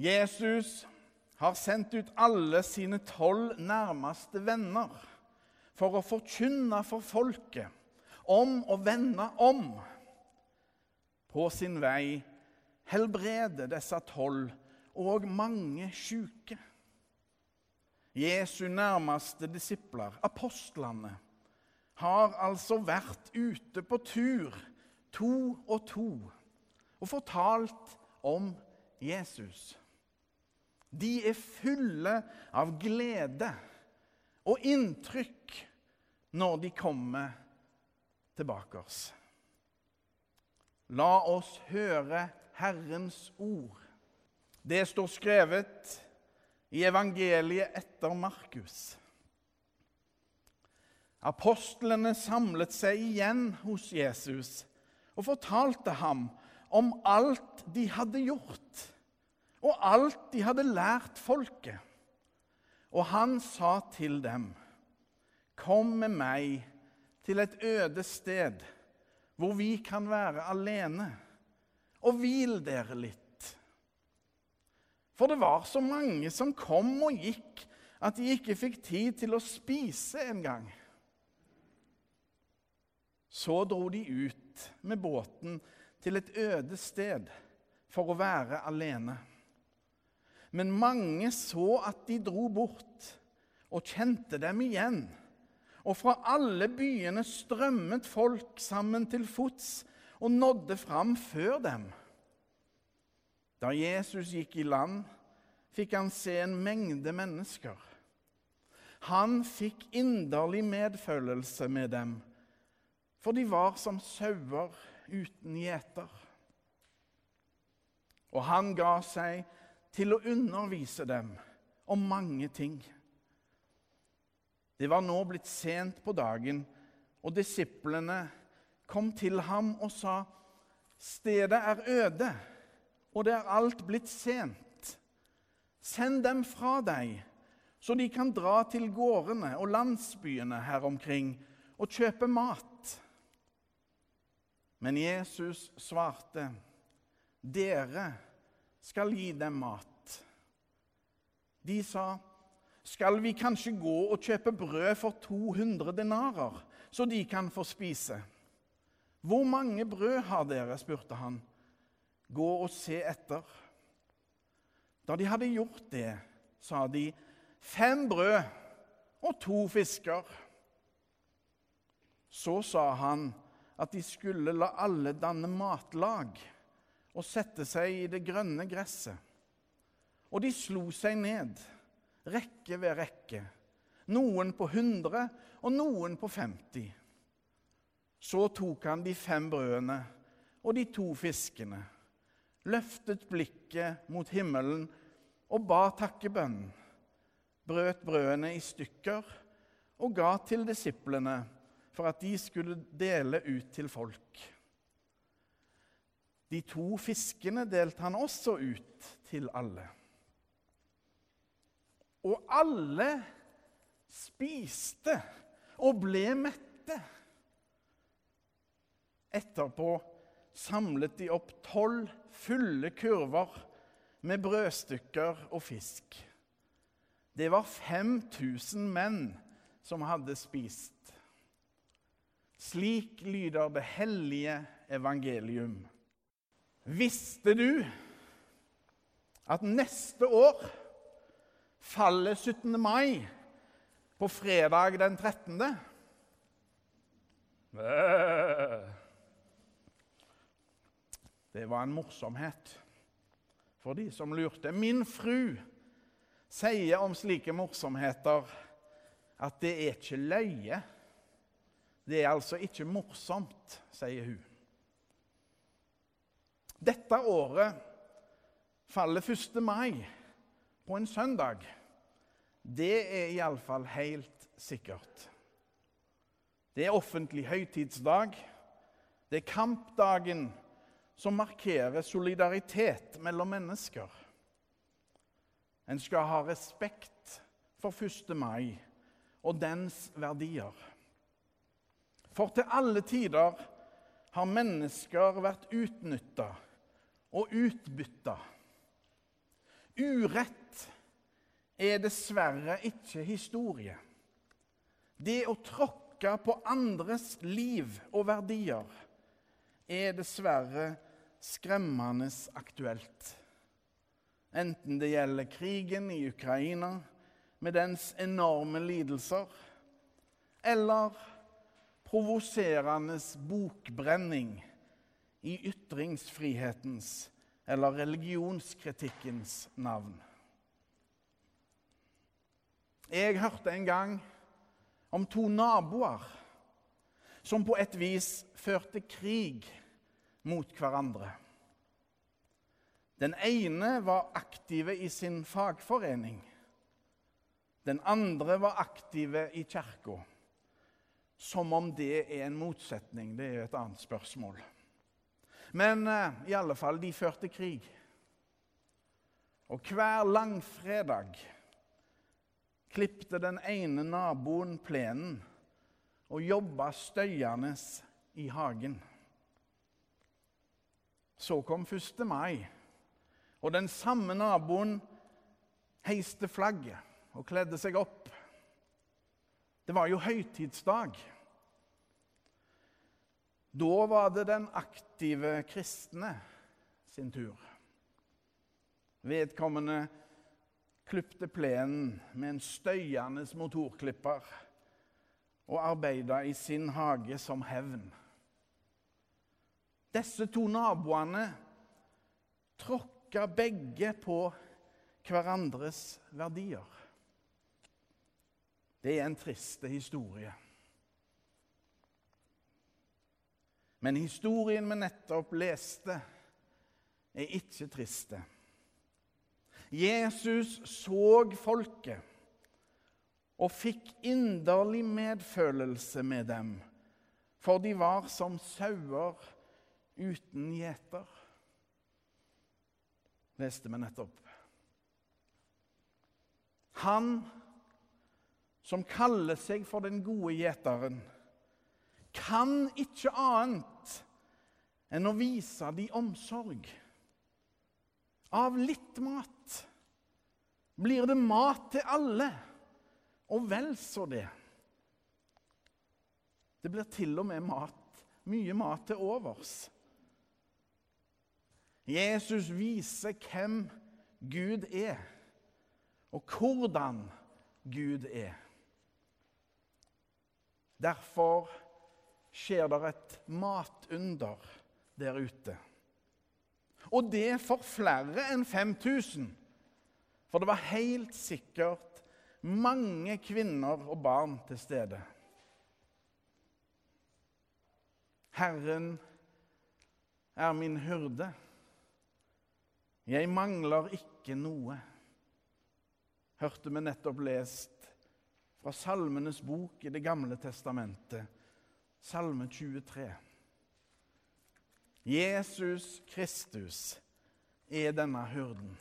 Jesus har sendt ut alle sine tolv nærmeste venner for å forkynne for folket om å vende om. På sin vei helbrede disse tolv og mange syke. Jesu nærmeste disipler, apostlene, har altså vært ute på tur, to og to, og fortalt om Jesus. De er fulle av glede og inntrykk når de kommer tilbake oss. La oss høre Herrens ord. Det står skrevet i evangeliet etter Markus. Apostlene samlet seg igjen hos Jesus og fortalte ham om alt de hadde gjort, og alt de hadde lært folket. Og han sa til dem, 'Kom med meg til et øde sted, hvor vi kan være alene, og hvil dere litt.' For det var så mange som kom og gikk, at de ikke fikk tid til å spise engang. Så dro de ut med båten til et øde sted for å være alene. Men mange så at de dro bort, og kjente dem igjen. Og fra alle byene strømmet folk sammen til fots og nådde fram før dem. Da Jesus gikk i land, fikk han se en mengde mennesker. Han fikk inderlig medfølelse med dem, for de var som sauer uten gjeter. Og han ga seg til å undervise dem om mange ting. Det var nå blitt sent på dagen, og disiplene kom til ham og sa:" Stedet er øde, og det er alt blitt sent. Send dem fra deg, så de kan dra til gårdene og landsbyene her omkring og kjøpe mat. Men Jesus svarte, 'Dere skal gi dem mat.' De sa, 'Skal vi kanskje gå og kjøpe brød for 200 denarer, så de kan få spise?' 'Hvor mange brød har dere?' spurte han. 'Gå og se etter.' Da de hadde gjort det, sa de, 'Fem brød og to fisker.' Så sa han, at de skulle la alle danne matlag og sette seg i det grønne gresset. Og de slo seg ned, rekke ved rekke, noen på 100 og noen på 50. Så tok han de fem brødene og de to fiskene, løftet blikket mot himmelen og ba takkebønn, brøt brødene i stykker og ga til disiplene for at de skulle dele ut til folk. De to fiskene delte han også ut til alle. Og alle spiste og ble mette. Etterpå samlet de opp tolv fulle kurver med brødstykker og fisk. Det var 5000 menn som hadde spist. Slik lyder det hellige evangelium. Visste du at neste år faller 17. mai på fredag den 13.? Det var en morsomhet for de som lurte. Min fru sier om slike morsomheter at det er ikke løye. Det er altså ikke morsomt, sier hun. Dette året faller 1. mai på en søndag. Det er iallfall helt sikkert. Det er offentlig høytidsdag. Det er kampdagen som markerer solidaritet mellom mennesker. En skal ha respekt for 1. mai og dens verdier. For til alle tider har mennesker vært utnytta og utbytta. Urett er dessverre ikke historie. Det å tråkke på andres liv og verdier er dessverre skremmende aktuelt. Enten det gjelder krigen i Ukraina med dens enorme lidelser, eller provoserende bokbrenning i ytringsfrihetens eller religionskritikkens navn. Jeg hørte en gang om to naboer som på et vis førte krig mot hverandre. Den ene var aktive i sin fagforening. Den andre var aktive i kirka. Som om det er en motsetning. Det er et annet spørsmål. Men uh, i alle fall, de førte krig. Og hver langfredag klipte den ene naboen plenen og jobba støyende i hagen. Så kom 1. mai, og den samme naboen heiste flagget og kledde seg opp. Det var jo høytidsdag. Da var det den aktive kristne sin tur. Vedkommende klipte plenen med en støyende motorklipper og arbeida i sin hage som hevn. Disse to naboene tråkka begge på hverandres verdier. Det er en trist historie. Men historien vi nettopp leste, er ikke triste. Jesus så folket og fikk inderlig medfølelse med dem, for de var som sauer uten gjeter. Leste vi nettopp. Han som kaller seg for den gode gjeteren, kan ikke annet enn å vise de omsorg. Av litt mat blir det mat til alle, og vel så det. Det blir til og med mat, mye mat til overs. Jesus viser hvem Gud er, og hvordan Gud er. Derfor skjer det et matunder der ute. Og det for flere enn 5000. For det var helt sikkert mange kvinner og barn til stede. Herren er min hyrde. Jeg mangler ikke noe. Hørte vi nettopp lest fra Salmenes bok i Det gamle testamentet, Salme 23. Jesus Kristus er denne hyrden.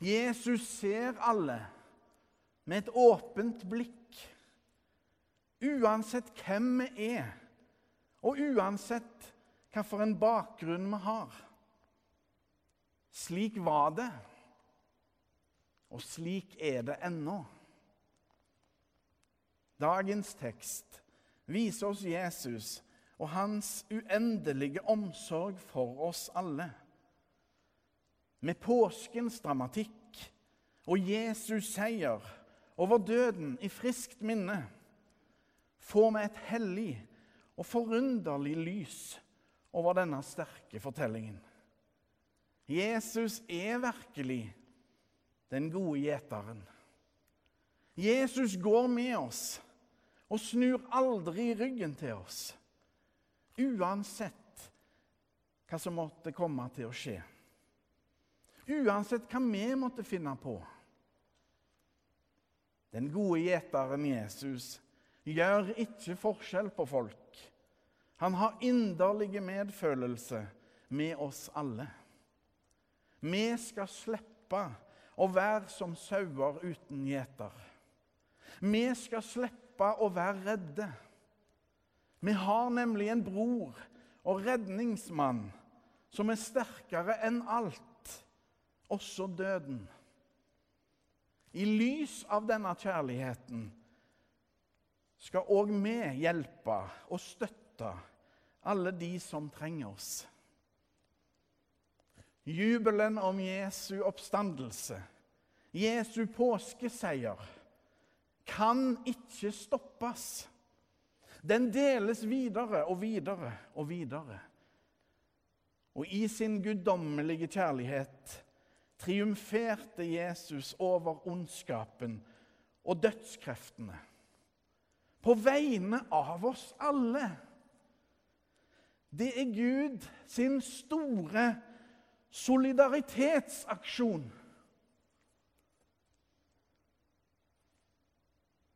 Jesus ser alle med et åpent blikk. Uansett hvem vi er, og uansett hvilken bakgrunn vi har. Slik var det, og slik er det ennå. Dagens tekst viser oss Jesus og hans uendelige omsorg for oss alle. Med påskens dramatikk og Jesus' seier over døden i friskt minne får vi et hellig og forunderlig lys over denne sterke fortellingen. Jesus er virkelig den gode gjeteren. Jesus går med oss og snur aldri ryggen til oss, uansett hva som måtte komme til å skje. Uansett hva vi måtte finne på. Den gode gjeteren Jesus gjør ikke forskjell på folk. Han har inderlig medfølelse med oss alle. Vi skal slippe å være som sauer uten gjeter. Vi skal slippe slippe å være redde. Vi har nemlig en bror og redningsmann som er sterkere enn alt, også døden. I lys av denne kjærligheten skal òg vi hjelpe og støtte alle de som trenger oss. Jubelen om Jesu oppstandelse, Jesu påskeseier, kan ikke stoppes. Den deles videre og videre og videre. Og i sin guddommelige kjærlighet triumferte Jesus over ondskapen og dødskreftene. På vegne av oss alle. Det er Gud sin store solidaritetsaksjon.